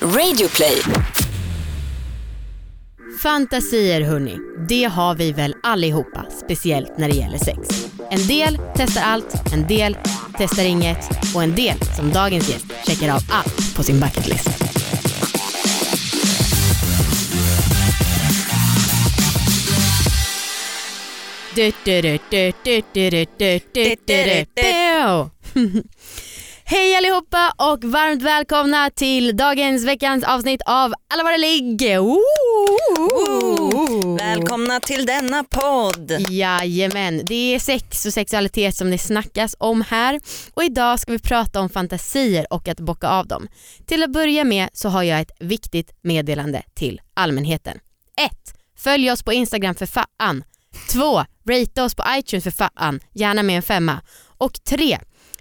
Radioplay. Fantasier hörni, det har vi väl allihopa, speciellt när det gäller sex. En del testar allt, en del testar inget och en del, som dagens gäst, checkar av allt på sin bucketlist. Hej allihopa och varmt välkomna till dagens veckans avsnitt av Alla våra ligg. Välkomna till denna podd. Jajamän, det är sex och sexualitet som det snackas om här och idag ska vi prata om fantasier och att bocka av dem. Till att börja med så har jag ett viktigt meddelande till allmänheten. 1. Följ oss på Instagram för fan. 2. Rate oss på iTunes för fan, gärna med en femma. Och 3.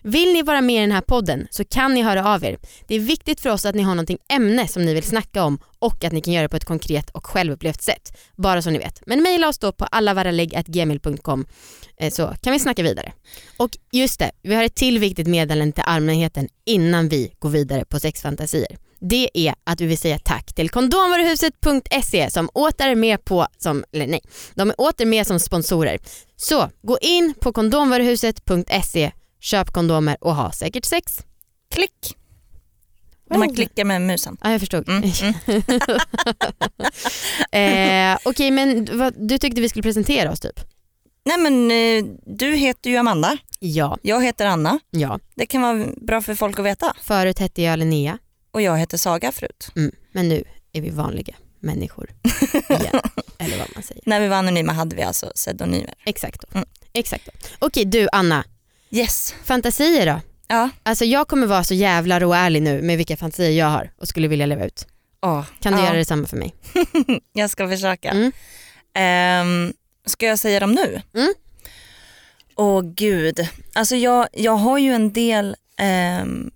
Vill ni vara med i den här podden så kan ni höra av er. Det är viktigt för oss att ni har någonting ämne som ni vill snacka om och att ni kan göra det på ett konkret och självupplevt sätt. Bara så ni vet. Men mejla oss då på allavaralägg.gmail.com eh, så kan vi snacka vidare. Och just det, vi har ett till viktigt meddelande till allmänheten innan vi går vidare på sexfantasier. Det är att vi vill säga tack till kondomvaruhuset.se som åter är med på, som, eller nej, de är åter med som sponsorer. Så gå in på kondomvaruhuset.se köp kondomer och ha säkert sex. Klick. När man klickar med musen. Ja, jag förstod. Mm, eh, Okej, men vad, du tyckte vi skulle presentera oss typ? Nej men eh, du heter ju Amanda, Ja. jag heter Anna. Ja. Det kan vara bra för folk att veta. Förut hette jag Linnea, Och jag heter Saga förut. mm. men nu är vi vanliga människor igen. Eller vad man säger. När vi var anonyma hade vi alltså pseudonymer. Exakt då. Mm. Exakt då. Okej, du Anna, Yes. fantasier då? Ja. Alltså jag kommer vara så jävla råärlig nu med vilka fantasier jag har och skulle vilja leva ut. Åh, Kan du ja. göra detsamma för mig? Jag ska försöka. Mm. Ehm, ska jag säga dem nu? Mm. Åh gud. Alltså jag, jag har ju en del ehm,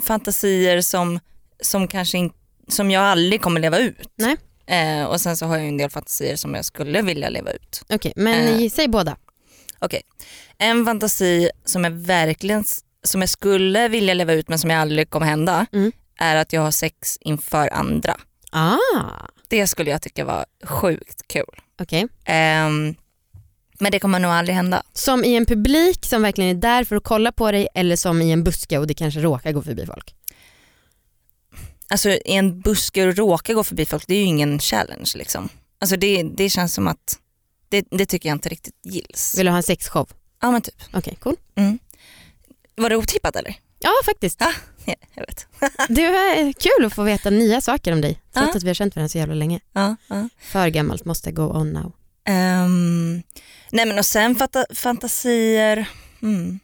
fantasier som, som kanske in, som jag aldrig kommer leva ut. Nej. Eh, och sen så har jag en del fantasier som jag skulle vilja leva ut. Okej, men Eh. säg båda. Okej. En fantasi som jag verkligen som jag skulle vilja leva ut men som jag aldrig kommer hända Mm. är att jag har sex inför andra. Ah, Det skulle jag tycka var sjukt kul. okej. Ehm, men det kommer nog aldrig hända. Som i en publik som verkligen är där för att kolla på dig eller som i en buske och det kanske råkar gå förbi folk? Alltså i en buske och råka gå förbi folk, det är ju ingen challenge liksom. Alltså det, det känns som att, det, det tycker jag inte riktigt gills. Vill du ha en sexshow? Ja men typ. Okej, cool. Var det otippat eller? Ja faktiskt. Ja, ja jag vet. Det är kul att få veta nya saker om dig trots Ja. att vi har känt varandra så jävla länge. Ja, ja. För gammalt måste go on now. Ehm, nej men och sen fanta, fantasier, hmm,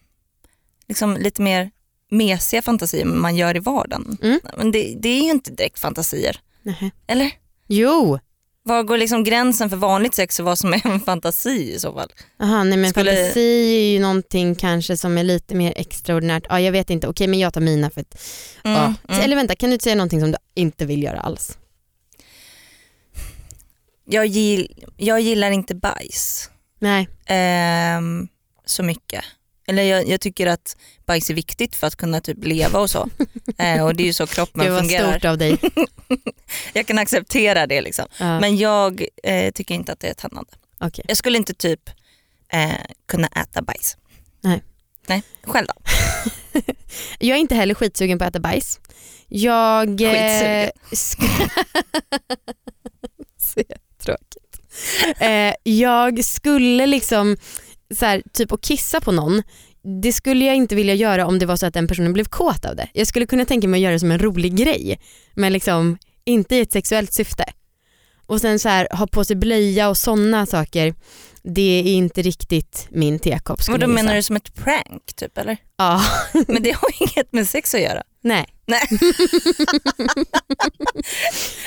liksom lite mer mesiga fantasier man gör i vardagen. Mm. Men det, det är ju inte direkt fantasier, Nähä. eller? Jo, Var går liksom gränsen för vanligt sex och vad som är en fantasi i så fall? Aha, nej men Skulle- fantasi är ju någonting kanske som är lite mer extraordinärt. Ja, jag vet inte, okej men jag tar mina för att, Mm, ja. mm. Eller vänta, kan du säga någonting som du inte vill göra alls? Jag, gill, jag gillar inte bajs Nej, ehm, så mycket. Eller jag, jag tycker att bajs är viktigt för att kunna typ leva och så. eh, och det är ju så kroppen det var fungerar. stort av dig. Jag kan acceptera det liksom. Ja, Men jag eh, tycker inte att det är tändande. okej. Jag skulle inte typ eh, kunna äta bajs. Nej. Nej, själv då? Jag är inte heller skitsugen på att äta bajs. Jag... eh, Skitsugen. sk- Så tråkigt. Eh, jag skulle liksom, så här, typ att kissa på någon, det skulle jag inte vilja göra om det var så att den personen blev kåt av det. Jag skulle kunna tänka mig att göra det som en rolig grej, men liksom inte i ett sexuellt syfte. Och sen så här, ha på sig blöja och sådana saker, det är inte riktigt min tekopp Vad då menar du som ett prank typ eller? Ja, Men det har inget med sex att göra. Nej. Nej.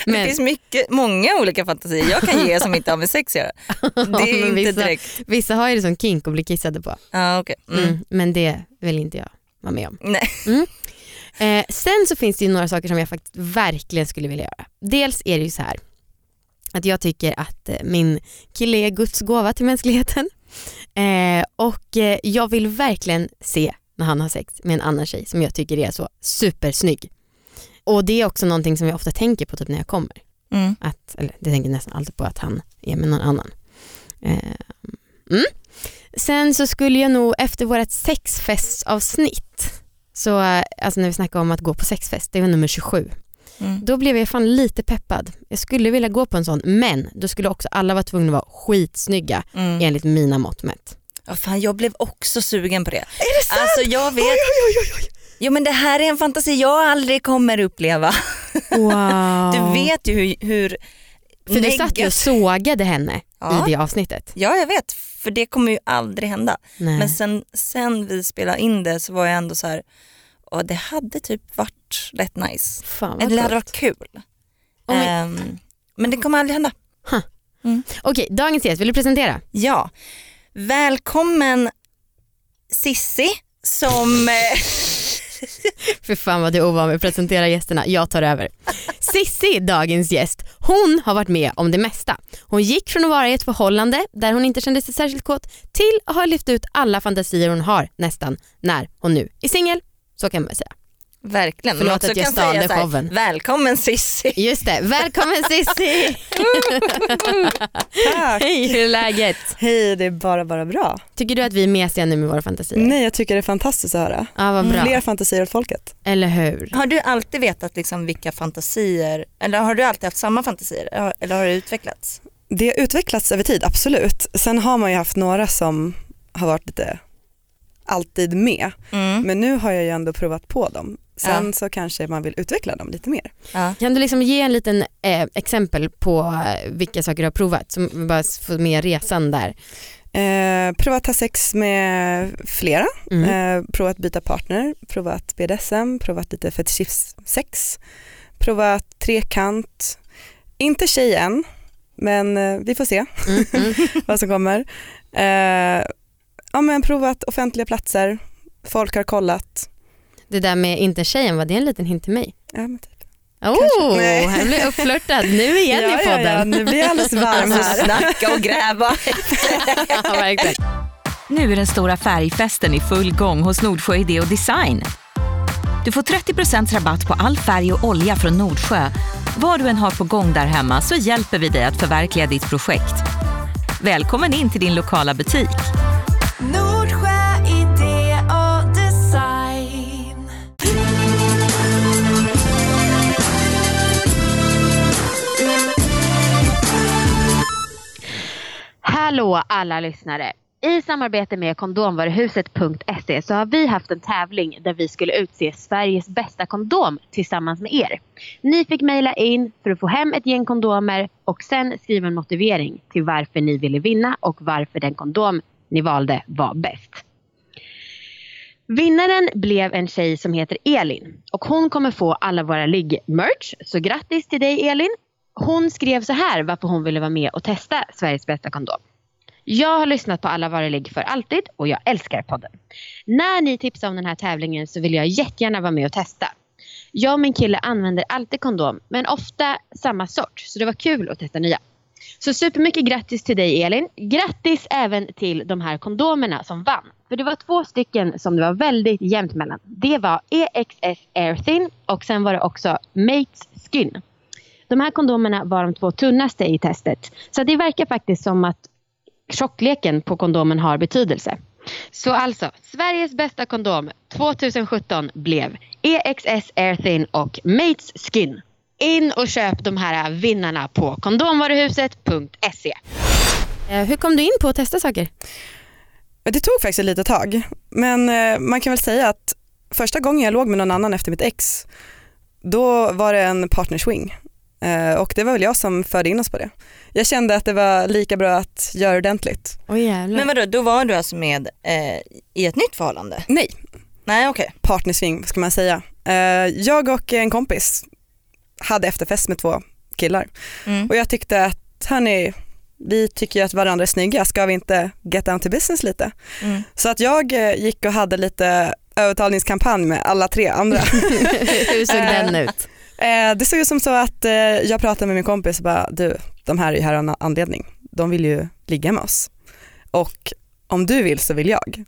Det Men, finns mycket, många olika fantasier jag kan ge som inte har med sex att göra. Det är inte vissa, direkt. vissa har ju det som kink att bli kissade på. Ja, okej. Mm. Mm. Men det vill inte jag vara med om. Nej. Eh, sen så finns det ju några saker som jag faktiskt verkligen skulle vilja göra. Dels är det ju så här att jag tycker att eh, min kille är Guds gåva till mänskligheten. Eh, och eh, jag vill verkligen se när han har sex med en annan tjej som jag tycker är så supersnygg. och det är också någonting som jag ofta tänker på typ när jag kommer. Mm. Att, eller det tänker nästan alltid på att han är med någon annan. Eh, mm. Sen så skulle jag nog efter vårt sexfestavsnitt, så, alltså när vi snackade om att gå på sexfest, det var nummer 27, Mm. då blev jag fan lite peppad. Jag skulle vilja gå på en sån men då skulle också alla vara tvungna att vara skitsnygga Mm. enligt mina mått mätt. Ja, fan, jag blev också sugen på det. Är det sant? Alltså jag vet, Oj, oj, oj, jo men det här är en fantasi jag aldrig kommer uppleva. Wow. Du vet ju hur, hur För du satt ju och sågade henne Ja. i det avsnittet. Ja jag vet, för det kommer ju aldrig hända. Nej. Men sen, sen vi spelade in det så var jag ändå så här, och det hade typ varit rätt nice. Fan vad Eller det hade varit kul. Om vi- Ehm, men det kommer aldrig hända. Okej, dagens gäst, vill du presentera? Ja, välkommen Sissi som... Eh, För fan vad du är ovan med att presentera gästerna, jag tar över. Sissi, dagens gäst, hon har varit med om det mesta. Hon gick från att vara i ett förhållande där hon inte kände sig särskilt kåt till att ha lyft ut alla fantasier hon har nästan när hon nu är singel. Så kan man säga. Verkligen. Förlåt att jag stal det showen. Välkommen Sissi. Just det, välkommen Sissi! Tack. Hej, hur är läget? Hej, det är bara bara bra. Tycker du att vi är mesiga nu med våra fantasier? Nej, jag tycker det är fantastiskt att höra. Ja, vad bra. Fler fantasier åt folket. Eller hur? Har du alltid vetat liksom vilka fantasier, eller har du alltid haft samma fantasier? Eller har det utvecklats? Det har utvecklats över tid, absolut. Sen har man ju haft några som har varit lite alltid med. Mm. Men nu har jag ju ändå provat på dem. Sen Ja. så kanske man vill utveckla dem lite mer. Ja. Kan du liksom ge en liten eh, exempel på eh, vilka saker du har provat? Som bara får med resan där. Eh, provat ha sex med flera, Mm. eh, provat byta partner, provat BDSM, provat lite fetischsex, provat trekant. Inte tjej än, men eh, vi får se. Mm, mm. vad som kommer. Eh, ja, men provat offentliga platser, folk har kollat. Det där med inte tjejen, var det en liten hint till mig? Ja, men typ. Oh, här blir jag uppflörtad nu igen ja, i podden. Ja, ja, nu blir jag alldeles varm Alltså här. snacka och gräva. Ja. Nu är den stora färgfesten i full gång hos Nordsjö Idé och Design. Du får 30% rabatt på all färg och olja från Nordsjö. Vad du än har på gång där hemma så hjälper vi dig att förverkliga ditt projekt. Välkommen in till din lokala butik. Hallå alla lyssnare! I samarbete med kondomvaruhuset.se så har vi haft en tävling där vi skulle utse Sveriges bästa kondom tillsammans med er. Ni fick mejla in för att få hem ett gäng kondomer och sen skriva en motivering till varför ni ville vinna och varför den kondom ni valde var bäst. Vinnaren blev en tjej som heter Elin och hon kommer få alla våra ligg-merch. Så grattis till dig Elin! Hon skrev så här varför hon ville vara med och testa Sveriges bästa kondom. Jag har lyssnat på alla varor ligg för alltid och jag älskar podden. När ni tipsar om den här tävlingen så vill jag jättegärna vara med och testa. Jag och min kille använder alltid kondom men ofta samma sort så det var kul att testa nya. Så supermycket grattis till dig Elin. Grattis även till de här kondomerna som vann. För det var två stycken som det var väldigt jämnt mellan. Det var EXS Airthin och sen var det också Mates Skin. De här kondomerna var de två tunnaste i testet. Så det verkar faktiskt som att tjockleken på kondomen har betydelse. Så alltså, Sveriges bästa kondom 2017 blev EXS Air Thin och Mates Skin. In och köp de här vinnarna på kondomvaruhuset.se. Eh, hur kom du in på att testa saker? Det tog faktiskt ett litet tag, men eh, man kan väl säga att första gången jag låg med någon annan efter mitt ex, då var det en partnerswing. Eh, och det var väl jag som förde in oss på det. Jag kände att det var lika bra att göra ordentligt. Jävlar. Men vadå, då var du alltså med eh, i ett nytt förhållande? Nej, Nej okej. partnersving ska man säga. Eh, jag och en kompis hade efterfest med två killar Mm. och jag tyckte att hörni, vi tycker ju att varandra är snygga, ska vi inte get down to business lite? Mm. Så att jag eh, gick och hade lite övertalningskampanj med alla tre andra. hur såg Eh, den ut? Eh, det såg ut som så att eh, jag pratade med min kompis och bara, du, de här är ju här av en anledning. De vill ju ligga med oss. Och om du vill så vill jag.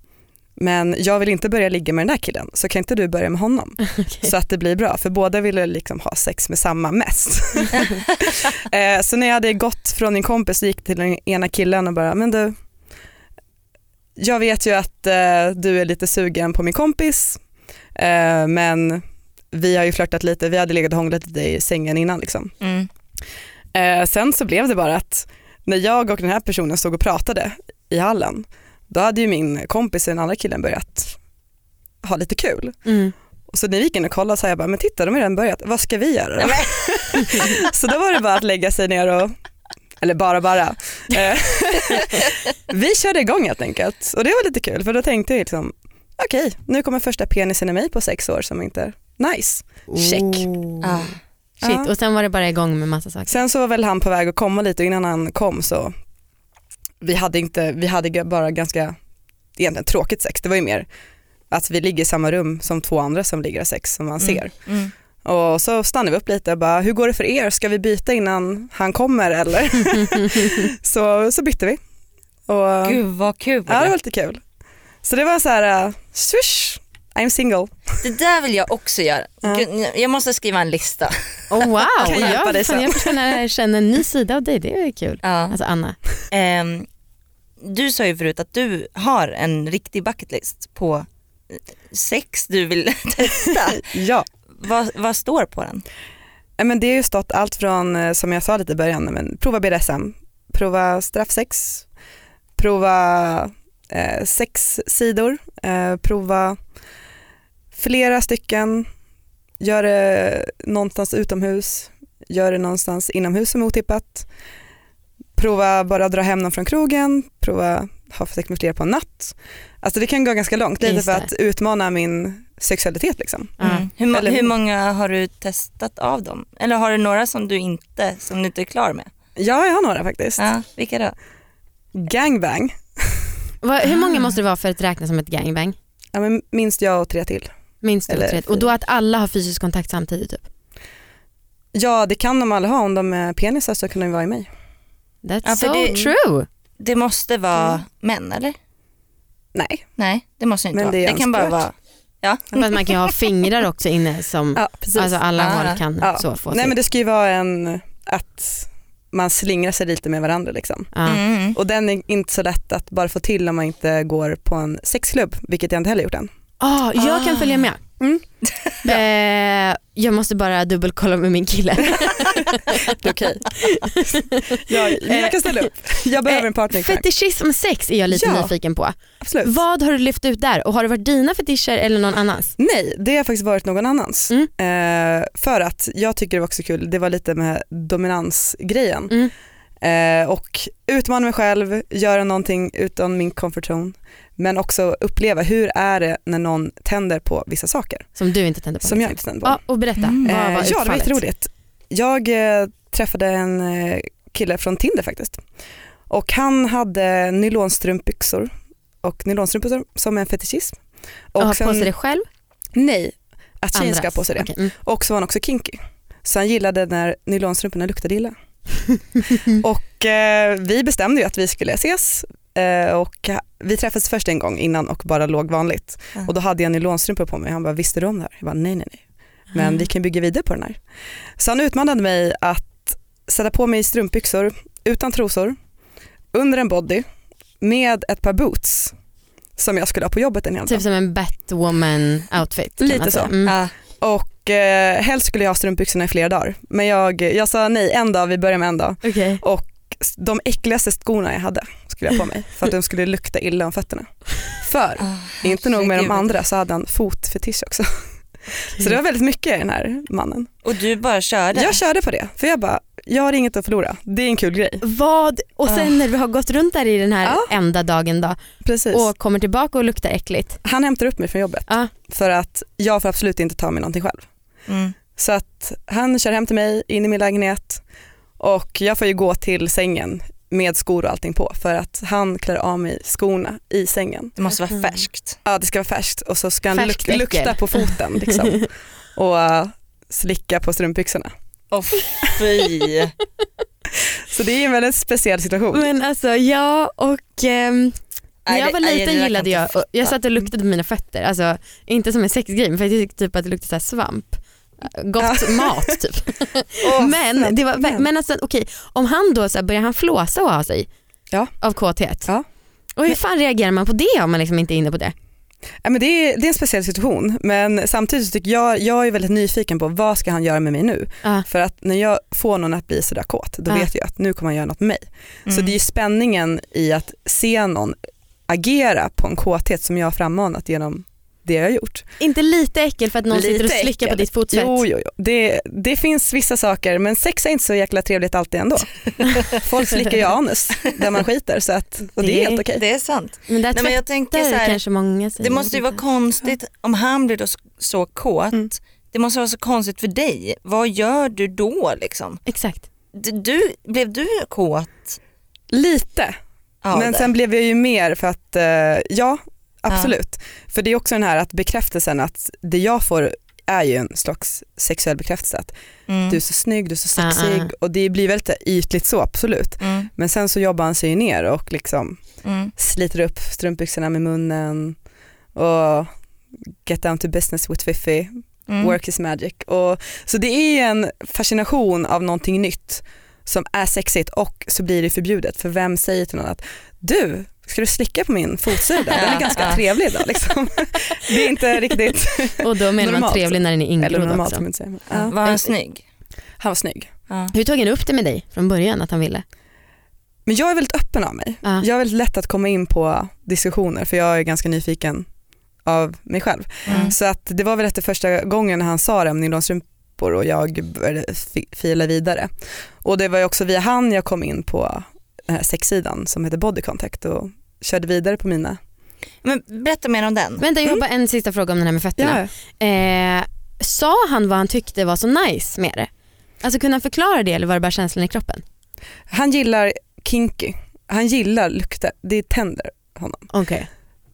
men jag vill inte börja ligga med den där killen så kan inte du börja med honom så att det blir bra för båda ville liksom ha sex med samma mest. eh, så när jag hade gått från min kompis så gick till den ena killen och bara, men du, jag vet ju att eh, du är lite sugen på min kompis eh, men vi har ju flörtat lite, vi hade legat och hånglat lite i sängen innan liksom. Mm. Eh, sen så blev det bara att när jag och den här personen stod och pratade i hallen, då hade ju min kompis och den andra killen börjat ha lite kul. Mm. Och så när vi gick in och kollade så sa jag bara, men titta de har redan börjat, vad ska vi göra då? så då var det bara att lägga sig ner och, eller bara bara, Eh, vi körde igång helt enkelt och det var lite kul för då tänkte jag liksom, okej nu kommer första penisen i mig på sex år som inte, nice, check. Oh. Ah. Shit, Ja. och sen var det bara igång med massa saker. Sen så var väl han på väg att komma lite och innan han kom så vi hade, inte, vi hade bara ganska egentligen tråkigt sex. Det var ju mer att vi ligger i samma rum som två andra som ligger har sex som man ser. Mm. Och så stannade vi upp lite och bara, hur går det för er? Ska vi byta innan han kommer eller? så, så bytte vi. Och, Gud vad kul. ja, det var lite kul. Så det var så här, uh, swish, I'm single. Det där vill jag också göra. Ja. Jag måste skriva en lista. Oh, wow, Kan hjälpa jag, dig fan, jag känna, känna en ny sida av dig, det är kul. Ja. Alltså Anna. Ehm, du sa ju förut att du har en riktig bucketlist på eh, sex du vill testa. Ja. vad, vad står på den? Men det har ju stått allt från, eh, som jag sa lite i början, men prova BDSM, prova straffsex, prova eh, sexsidor, eh, prova flera stycken, gör det någonstans utomhus, gör det någonstans inomhus som är otippat, prova bara dra hem någon från krogen, prova ha sex med flera på en natt. Alltså det kan gå ganska långt, lite för att utmana min sexualitet liksom. Ja. Mm. Hur, Eller- hur många har du testat av dem? Eller har du några som du inte, som du inte är klar med? Ja, jag har några faktiskt. Ja, vilka då? Gangbang, hur många måste det vara för att räkna som ett gangbang? ja, men minst jag och tre till. Minst två, Eller tre. Och då att alla har fysisk kontakt samtidigt typ? Ja det kan de alla ha, om de är penisar så kan de vara i mig. That's Ja, so det- true. Det måste vara Mm. män eller? Nej. Nej det måste inte Men vara. det det kan bara vara, ja. För att man kan ju ha fingrar också inne som Ja, alltså alla Ah. håll kan Ja. så få Nej men det ska ju vara en, att man slingrar sig lite med varandra liksom. ja. Mm. Och den är inte så lätt att bara få till om man inte går på en sexklubb, vilket jag inte heller gjort än. Ah, jag kan Ah. följa med. Mm. Eh, jag måste bara dubbelkolla med min kille. Okej. jag, jag kan ställa upp. Jag behöver en partner ikväll. Fetischism sex är jag lite Ja. nyfiken på. Absolut. Vad har du lyft ut där och har det varit dina fetischer eller någon annans? Nej, det har faktiskt varit någon annans. Mm. Eh, för att jag tycker det var också kul, det var lite med dominansgrejen. Mm. Eh, och utmana mig själv, göra någonting utan min comfort zone. Men också uppleva hur är det när någon tänder på vissa saker Som du inte tände på? som jag liksom. inte tänder på. Ja, och berätta. Mm. Vad Eh, var ja, det var utfallet? jätteroligt. Jag eh, träffade en eh, kille från Tinder faktiskt. Och han hade nylonstrumpbyxor och nylonstrumpor som en fetischism. Och ha på sig det själv? Nej, att tjejen ska ha på sig det. Okej, mm. Och så var han också kinky. Så han gillade när nylonstrumporna luktade illa. och eh, vi bestämde ju att vi skulle ses och vi träffades först en gång innan och bara låg vanligt. Ja. Och då hade jag nylonstrumpor på mig. Han bara, visste du om det här? Jag bara, nej nej nej. Men vi kan bygga vidare på den här. Så han utmanade mig att sätta på mig strumpbyxor utan trosor, under en body, med ett par boots som jag skulle ha på jobbet en hel dag. Typ som en Batwoman outfit. Lite så. Mm. Och eh, helst skulle jag ha strumpbyxorna i flera dagar. Men jag, jag sa nej en dag, vi börjar med en dag. Okej. Och de äckligaste skorna jag hade skulle jag på mig för att de skulle lukta illa om fötterna. För, Ah, inte nog med de andra så hade han fotfetisch också. Så det var väldigt mycket i den här mannen. Och du bara körde? Jag körde på det, för jag bara, jag har inget att förlora. Det är en kul grej. Vad? Och sen Ah. när vi har gått runt där i den här Ja. enda dagen då Precis. och kommer tillbaka och luktar äckligt. Han hämtar upp mig från jobbet Ja. för att jag får absolut inte ta mig någonting själv. Mm. Så att han kör hem till mig in i min lägenhet och jag får ju gå till sängen med skor och allting på för att han klär av mig skorna i sängen. Det måste vara Mm. färskt. Ja det ska vara färskt och så ska han luk- äckel. lukta på foten liksom. och uh, slicka på strumpbyxorna. Åh fy. Så det är en väldigt speciell situation. Men alltså ja och ehm, När jag var liten gillade jag jag, satt och luktade på mina fötter, alltså inte som en sexgrej men för jag tyckte typ att det luktade så här svamp. Gott mat typ. men det var, men. alltså okej, om han då så här, börjar han flåsa och ha sig Ja. av kåthet. Ja. Och hur fan reagerar man på det om man liksom inte är inne på det? Ja, men det, är, det är en speciell situation men samtidigt så tycker jag, jag är väldigt nyfiken på vad ska han göra med mig nu? Ja. För att när jag får någon att bli sådär kåt då Ja. vet jag att nu kommer han göra något med mig. Så Mm. det är spänningen i att se någon agera på en kåthet som jag har frammanat genom det jag har gjort. Inte lite äckel för att någon Lite sitter och slickar på äckel. ditt fotsvett? Jo, jo, jo. Det, det finns vissa saker men sex är inte så jäkla trevligt alltid ändå. Folk slickar ju anus där man skiter så att, och det, Det- är helt okej. Det är sant. Men där Nej, men jag tänker så här, kanske många säger. det måste ju vara konstigt om han blir då så kåt. Mm. Det måste vara så konstigt för dig. Vad gör du då liksom? Exakt. Du, du, blev du kåt Lite, av men det? sen blev jag ju mer för att, eh, ja absolut. För det är också den här att bekräftelsen att det jag får är ju en slags sexuell bekräftelse. Att mm. du är så snygg, du är så sexig ah. och det blir väldigt ytligt så absolut. Mm. Men sen så jobbar han sig ju ner och liksom Mm. sliter upp strumpbyxorna med munnen och get down to business with Fifi, Mm. work is magic. Och, så det är en fascination av någonting nytt som är sexigt och så blir det förbjudet för vem säger till någon att du, ska du slicka på min fotsida? Den är ganska trevlig då. Liksom. Det är inte riktigt, Och då menar man Normalt. trevlig när den är eller ingrodd normalt också. som man inte säger. Ja. Var han snygg? Han var snygg. Ja. Hur tog han upp det med dig från början att han ville? Men jag är väldigt öppen av mig. Ja. Jag är väldigt lätt att komma in på diskussioner för jag är ganska nyfiken av mig själv. Mm. Så att det var väl efter första gången när han sa det om nylonstrumpor och jag började fi- fila vidare. Och det var ju också via han jag kom in på den här sexsidan som heter Body Contact och körde vidare på mina. Men berätta mer om den. Vänta jag har bara en sista fråga om den här med fötterna. Eh, sa han vad han tyckte var så nice med det? Alltså kunde han förklara det eller var det bara känslan i kroppen? Han gillar kinky, han gillar lukter, det tänder honom. Okej.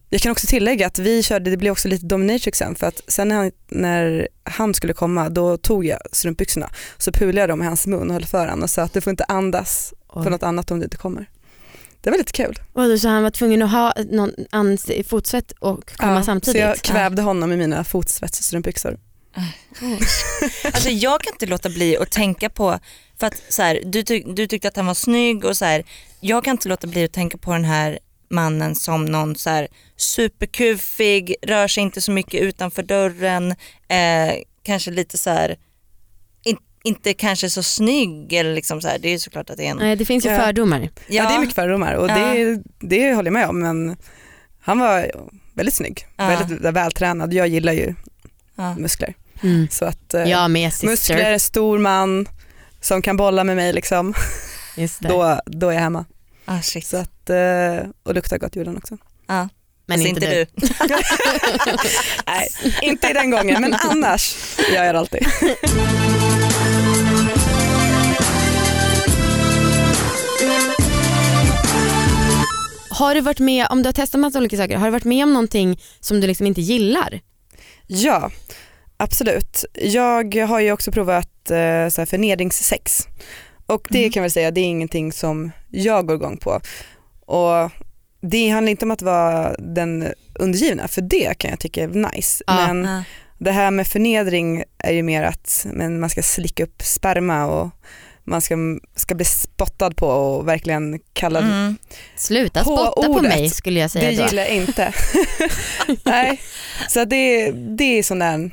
Jag kan också tillägga att vi körde, det blev också lite dominatrix sen för att sen när han, när han skulle komma då tog jag strumpbyxorna så pulade jag dem i hans mun och höll för honom och sa att du får inte andas Oj. för något annat om du inte kommer. Det var lite kul. Och då, så han var tvungen att ha någon ans fotsvett och komma Ja, samtidigt? Så jag kvävde honom i mina fotsvetsstrumpbyxor. Alltså jag kan inte låta bli att tänka på, för att så här, du, tyck, du tyckte att han var snygg och så här, jag kan inte låta bli att tänka på den här mannen som någon så här superkuffig, rör sig inte så mycket utanför dörren, eh, kanske lite så här, in, inte kanske så snygg eller liksom så här, det är ju såklart att det är en... Nej det finns ju Ja. fördomar. Ja. det är mycket fördomar och det, det håller jag med om men han var väldigt snygg, Ja. väldigt vältränad. Jag gillar ju ja. muskler. Mm. Så att, eh, sister. muskler, stor man som kan bolla med mig liksom, Just det. då, då är jag hemma. Ah, shit. Så att, eh, och luktar gott gjorde han också. Ja. Men Alltså inte, du. Nej, inte i den gången men annars gör jag det alltid. Har du varit med, om du har testat massa olika saker, har du varit med om någonting som du liksom inte gillar? Ja, absolut. Jag har ju också provat eh, så här förnedringssex och det Mhm. kan jag väl säga, det är ingenting som jag går igång på. Och det handlar inte om att vara den undergivna, för det kan jag tycka är nice. Ja. Men Ja. det här med förnedring är ju mer att men man ska slicka upp sperma och man ska, ska bli spottad på och verkligen kallad Mm. Sluta På spotta på ordet. mig skulle jag säga Det då. gillar jag inte. Nej, så det, det är sån där,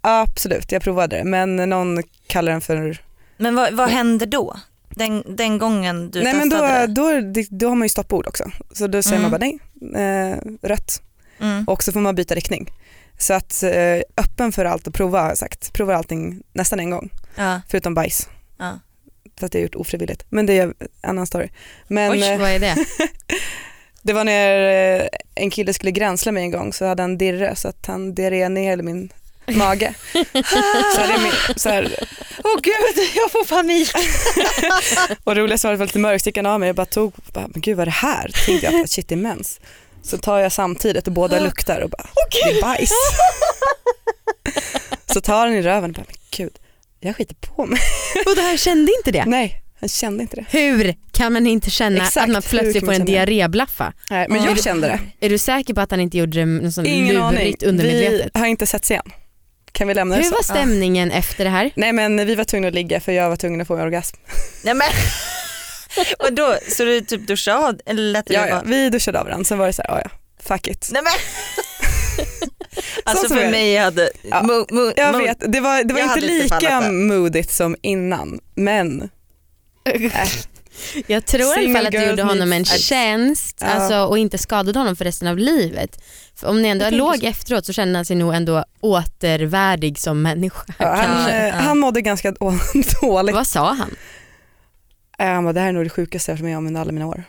absolut jag provade det men någon kallar den för, Men vad, vad händer då? Den, den gången du nej men då, det? då, då har man ju stoppord också. Så då säger Mm. man bara nej, eh, rött Mm. och så får man byta riktning. Så att eh, öppen för allt och prova har jag sagt, provar allting nästan en gång Ja. förutom bajs. Ja. För att det har gjort ofrivilligt. Men det är en annan story. Men Oj, eh, vad är det? det var när eh, en kille skulle gränsla mig en gång så hade han dirre så att han diarréade ner hela min mage. så jag min, så här, Åh gud, jag får panik. och roligast var att det var lite han av mig och bara tog, bara, men gud vad är det här? Tänkte jag, shit det är mens. Så tar jag samtidigt och båda luktar och bara, det är bajs. så tar han i röven och bara, men gud, jag skiter på mig. Och det här kände inte det? Nej, Han kände inte det. Hur kan man inte känna Exakt, att man plötsligt kan får man en det? diarréblaffa? Nej, men Ja. jag kände det. Är du säker på att han inte gjorde det något sånt lurigt Vi undermedvetet? har inte setts igen. Kan vi lämna det Hur så? var stämningen efter det här? Nej men vi var tvungna att ligga för jag var tvungen att få en orgasm. Nej, men. och då, så du typ duschade av eller Ja, ja, vi duschade av varandra, sen var det så här, ja ja, fuck it. Nej, men. alltså för mig hade... Ja, mo, mo, Jag mo- vet, det var, det var inte lika modigt som innan men Jag tror i alla Single fall att du gjorde honom en tjänst Ja. alltså, och inte skadade honom för resten av livet. För om ni ändå låg så. efteråt så kände han sig nog ändå återvärdig som människa. ja, han, eh, Ja. han mådde ganska dåligt. Vad sa han? Eh, Han bara, det här är nog det sjukaste jag har varit med om under alla mina år.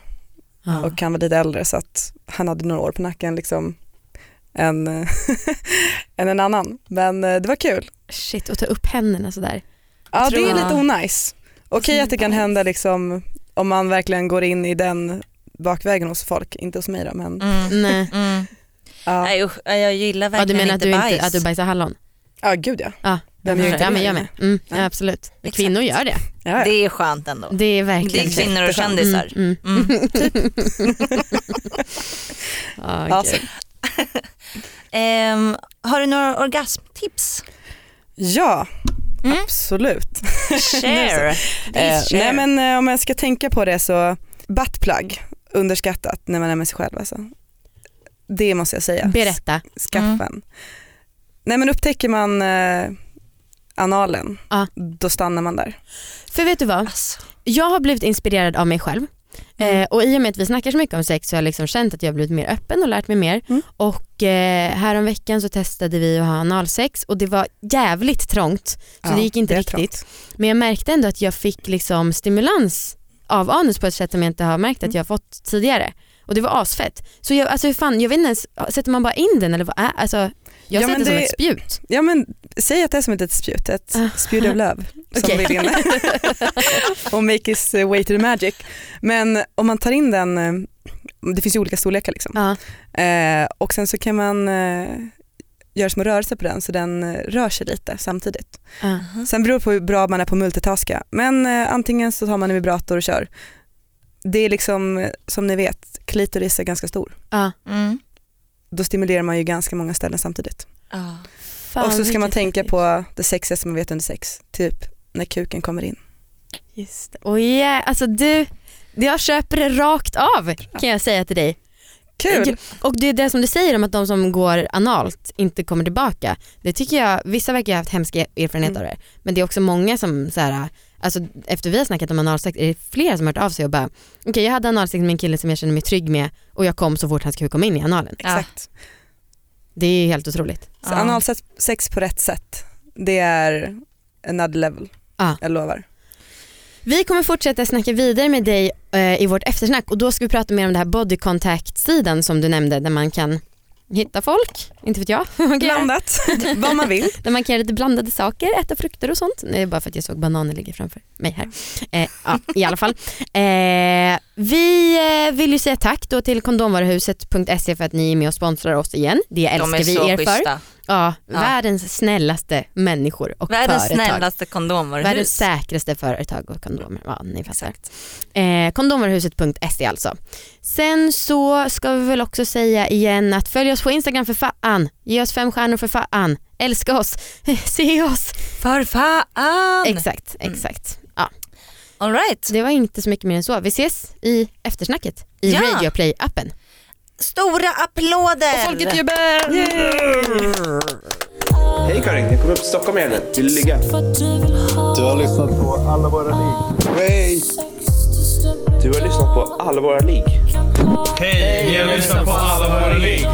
Ja. Och han var lite äldre så att han hade några år på nacken liksom än, än en annan. Men eh, det var kul. Shit, och ta upp händerna sådär. Ja det är lite onajs. Okej att det kan hända liksom om man verkligen går in i den bakvägen hos folk, inte hos mig då men Mm. Nej. Mm. ja, Nej usch, jag gillar Ja, verkligen du menar att inte du, bajs. inte, att du bajsar hallon? ja gud ja. Ja, Vem gör inte ja det? men jag med. Mm, ja, Ja. absolut. Exakt. Kvinnor gör det. ja, ja. Det är skönt ändå. Det är Det verkligen är kvinnor och kändisar. Mm, mm. Mm. Ja, Alltså, gud. Ehm, har du några orgasmtips? ja Mm. absolut. Share. Eh, share. nej men eh, om jag ska tänka på det så buttplug, underskattat när man är med sig själv alltså. Det måste jag säga. Berätta. Skaffa Mm. Nej men upptäcker man eh, analen, Ja. då stannar man där. För vet du vad? Alltså. Jag har blivit inspirerad av mig själv. Mm. Eh, och i och med att vi snackar så mycket om sex så har jag liksom känt att jag har blivit mer öppen och lärt mig mer. Mm. Och eh, häromveckan så testade vi att ha analsex och det var jävligt trångt så Ja, det gick inte är riktigt. trångt. Men jag märkte ändå att jag fick liksom stimulans av anus på ett sätt som jag inte har märkt Mm. att jag har fått tidigare. Och det var asfett. Så jag, alltså hur fan, jag vet inte ens, sätter man bara in den eller vad är alltså, jag Ja, ser det som det- ett spjut. Ja men säg att det är som ett litet spjut, ett Ah. spjut av löv som vill in och make his way to the magic. Men om man tar in den, eh, det finns ju olika storlekar liksom. Ja. Eh, och sen så kan man eh, göra små rörelser på den så den eh, rör sig lite samtidigt. Ja. Sen beror det på hur bra man är på multitaska. Men eh, antingen så tar man en vibrator och kör. Det är liksom, eh, som ni vet, klitoris är ganska stor. Ja. Mm. Då stimulerar man ju ganska många ställen samtidigt. Fan, och så ska man tänka tips. på det sexigaste man vet under sex. Typ när kuken kommer in. Just det. Och yeah, alltså du, jag köper det rakt av kan jag säga till dig. Kul! Och det är det som du säger om att de som går analt inte kommer tillbaka. Det tycker jag, vissa verkar ha haft hemska erfarenheter Mm. av det. Men det är också många som så här, alltså efter vi har snackat om analsex är det flera som har hört av sig och bara okej jag hade analsex med en kille som jag kände mig trygg med och jag kom så fort hans kuk kom in i analen. Exakt. Det är helt otroligt. Så Ja. analsex på rätt sätt, det är another level. Ja. Jag lovar. Vi kommer fortsätta snacka vidare med dig eh, i vårt eftersnack och då ska vi prata mer om det här body contact sidan som du nämnde där man kan hitta folk, inte vet jag. Blandat, vad man vill. Där man kan göra lite blandade saker, äta frukter och sånt. Det är bara för att jag såg bananer ligga framför mig här. Eh, ja, I alla fall. Eh, vi eh, vill ju säga tack då till kondomvaruhuset.se för att ni är med och sponsrar oss igen. Det De älskar vi er för. schyssta. Ja, Ja. Världens snällaste människor och Världens företag. snällaste kondomvaruhus. Världens säkraste företag och kondomer. Ja, ni fattar. Eh, kondomvaruhuset.se alltså. Sen så ska vi väl också säga igen att följ oss på Instagram för fan. Ge oss fem stjärnor för fan. Älska oss. Se oss. För fan! Exakt, exakt. Ja, All right. det var inte så mycket mer än så. Vi ses i eftersnacket i Ja. Radio Play-appen. Stora applåder! jublar! Hej Karin, jag kommer upp till Stockholm i helgen. Vill du ligga? Du har lyssnat på alla våra ligg. Hej! Du har lyssnat på alla våra ligg. Hej, ni har lyssnat på alla våra ligg.